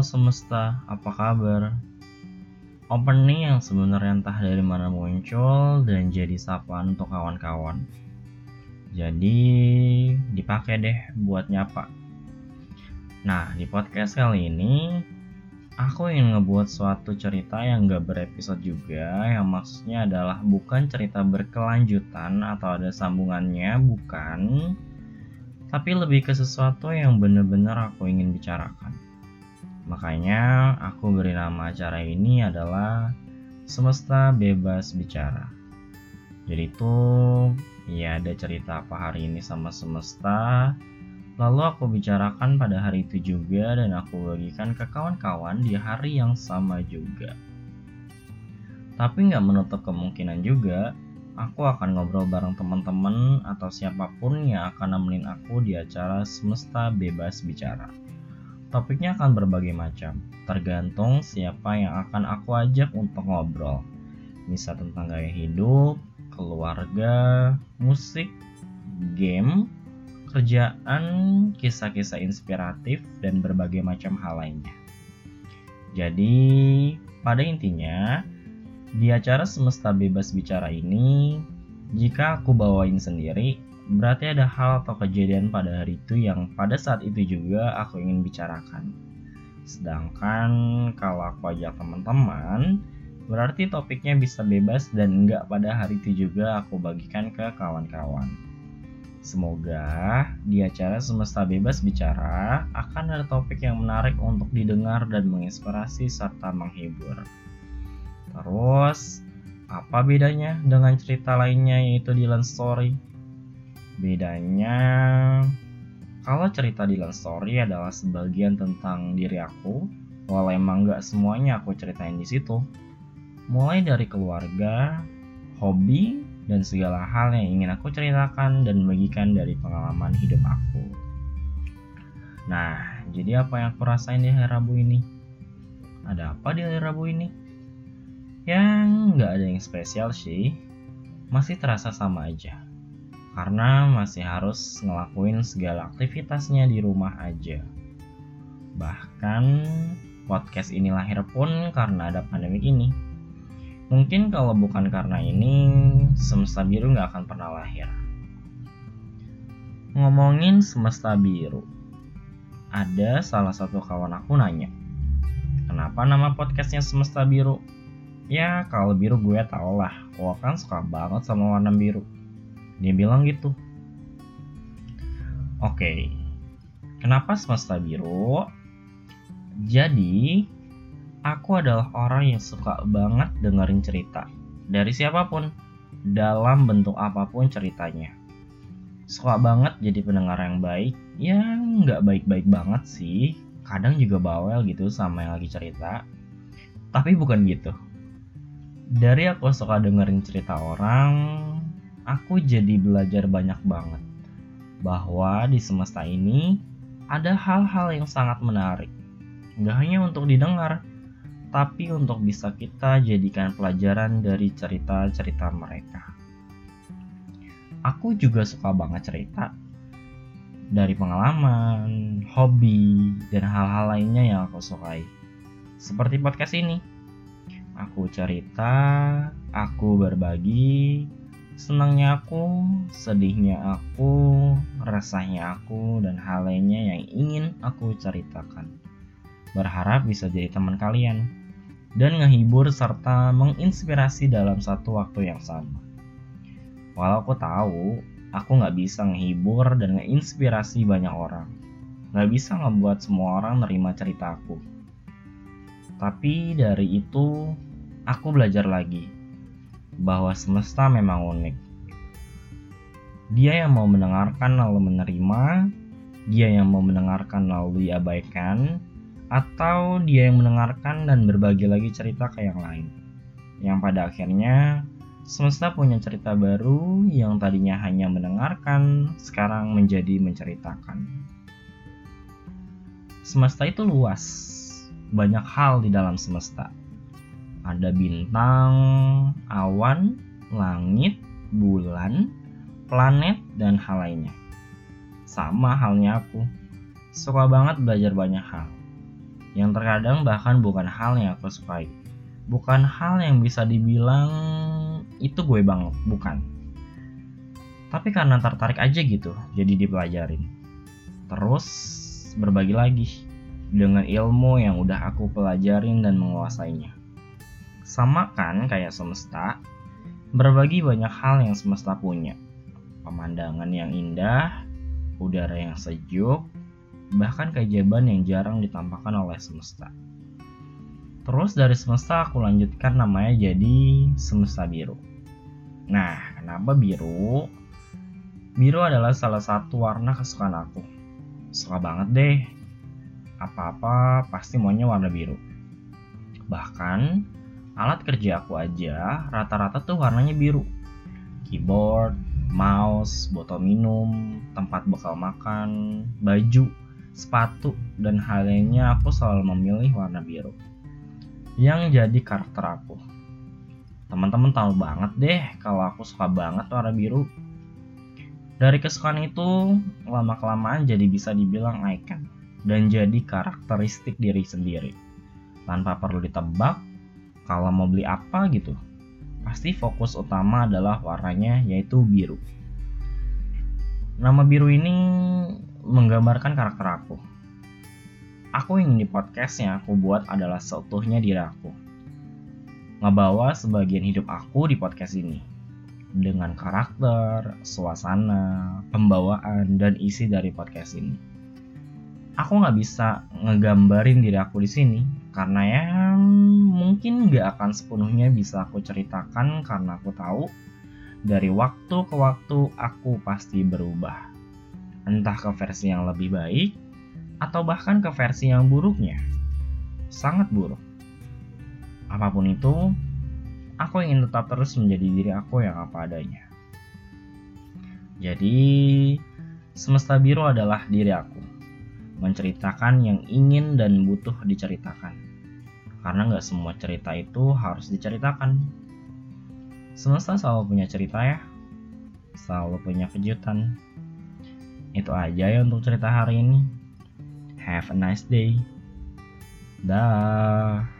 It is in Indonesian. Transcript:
Semesta, apa kabar? Opening yang sebenarnya entah dari mana muncul dan jadi sapaan untuk kawan-kawan. Jadi dipakai deh buat nyapa. Nah, di podcast kali ini aku ingin ngebuat suatu cerita yang gak berepisode juga yang maksudnya adalah bukan cerita berkelanjutan atau ada sambungannya, bukan tapi lebih ke sesuatu yang bener-bener aku ingin bicarakan. Makanya aku beri nama acara ini adalah Semesta Bebas Bicara. Jadi itu ya ada cerita apa hari ini sama semesta, lalu aku bicarakan pada hari itu juga dan aku bagikan ke kawan-kawan di hari yang sama juga. Tapi nggak menutup kemungkinan juga aku akan ngobrol bareng teman-teman atau siapa pun yang akan nemenin aku di acara Semesta Bebas Bicara. Topiknya akan berbagai macam, tergantung siapa yang akan aku ajak untuk ngobrol. Bisa tentang gaya hidup, keluarga, musik, game, kerjaan, kisah-kisah inspiratif, dan berbagai macam hal lainnya. Jadi, pada intinya, di acara semesta bebas bicara ini, jika aku bawain sendiri, berarti ada hal atau kejadian pada hari itu yang pada saat itu juga aku ingin bicarakan. Sedangkan kalau aku ajak teman-teman, berarti topiknya bisa bebas dan enggak pada hari itu juga aku bagikan ke kawan-kawan. Semoga di acara Semesta Bebas Bicara akan ada topik yang menarik untuk didengar dan menginspirasi serta menghibur. Terus, apa bedanya dengan cerita lainnya yaitu Dylan Story? Bedanya, kalau cerita Dylan Story adalah sebagian tentang diri aku, walau emang gak semuanya aku ceritain di situ. Mulai dari keluarga, hobi, dan segala hal yang ingin aku ceritakan dan bagikan dari pengalaman hidup aku. Nah, jadi apa yang aku rasain di hari Rabu ini? Ada apa di hari Rabu ini? yang nggak ada yang spesial sih masih terasa sama aja karena masih harus ngelakuin segala aktivitasnya di rumah aja. Bahkan podcast ini lahir pun karena ada pandemi ini. Mungkin kalau bukan karena ini semesta biru nggak akan pernah lahir. Ngomongin semesta biru ada salah satu kawan aku nanya kenapa nama podcastnya semesta biru? Ya kalau biru gue tau lah, gue kan suka banget sama warna biru. Dia bilang gitu. Oke, kenapa semesta biru? Jadi, aku adalah orang yang suka banget dengerin cerita dari siapa pun, dalam bentuk apa pun ceritanya. Suka banget jadi pendengar yang baik, ya nggak baik-baik banget sih. Kadang juga bawel gitu sama yang lagi cerita. Tapi bukan gitu dari aku suka dengerin cerita orang, aku jadi belajar banyak banget bahwa di semesta ini ada hal-hal yang sangat menarik. Gak hanya untuk didengar, tapi untuk bisa kita jadikan pelajaran dari cerita-cerita mereka. Aku juga suka banget cerita dari pengalaman, hobi, dan hal-hal lainnya yang aku sukai. Seperti podcast ini Aku cerita, aku berbagi, senangnya aku, sedihnya aku, resahnya aku, dan hal lainnya yang ingin aku ceritakan. Berharap bisa jadi teman kalian dan ngehibur serta menginspirasi dalam satu waktu yang sama. Walau aku tahu aku nggak bisa ngehibur dan ngeinspirasi banyak orang, nggak bisa ngebuat semua orang nerima cerita aku. Tapi dari itu, aku belajar lagi bahwa semesta memang unik. Dia yang mau mendengarkan lalu menerima, dia yang mau mendengarkan lalu diabaikan, atau dia yang mendengarkan dan berbagi lagi cerita ke yang lain. Yang pada akhirnya semesta punya cerita baru yang tadinya hanya mendengarkan, sekarang menjadi menceritakan. Semesta itu luas, banyak hal di dalam semesta ada bintang, awan, langit, bulan, planet, dan hal lainnya. Sama halnya aku, suka banget belajar banyak hal. yang terkadang bahkan bukan hal yang aku sukai. Bukan hal yang bisa dibilang itu gue banget, bukan. Tapi karena tertarik aja gitu, jadi dipelajarin. Terus berbagi lagi dengan ilmu yang udah aku pelajarin dan menguasainya. Sama kan kayak semesta, berbagi banyak hal yang semesta punya. Pemandangan yang indah, udara yang sejuk, bahkan keajaiban yang jarang ditampakkan oleh semesta. Terus dari semesta aku lanjutkan namanya jadi semesta biru. Nah, kenapa biru? Biru adalah salah satu warna kesukaan aku. Suka banget deh. Apa-apa pasti maunya warna biru. Bahkan alat kerja aku aja rata-rata tuh warnanya biru. Keyboard, mouse, botol minum, tempat bekal makan, baju, sepatu, dan hal lainnya aku selalu memilih warna biru. Yang jadi karakter aku. Teman-teman tahu banget deh kalau aku suka banget warna biru. Dari kesukaan itu, lama-kelamaan jadi bisa dibilang icon dan jadi karakteristik diri sendiri. Tanpa perlu ditebak, kalau mau beli apa gitu, pasti fokus utama adalah warnanya yaitu biru. Nama biru ini menggambarkan karakter aku. Aku ingin di podcast yang aku buat adalah seutuhnya diri aku. Ngebawa sebagian hidup aku di podcast ini. Dengan karakter, suasana, pembawaan, dan isi dari podcast ini. Aku nggak bisa ngegambarin diri aku di sini karena ya mungkin nggak akan sepenuhnya bisa aku ceritakan karena aku tahu dari waktu ke waktu aku pasti berubah entah ke versi yang lebih baik atau bahkan ke versi yang buruknya. Sangat buruk. Apa pun itu, aku ingin tetap terus menjadi diri aku yang apa adanya. Jadi, semesta biru adalah diri aku. Menceritakan yang ingin dan butuh diceritakan. Karena nggak semua cerita itu harus diceritakan. Semesta selalu punya cerita ya. Selalu punya kejutan itu aja ya untuk cerita hari ini. Have a nice day. Dah.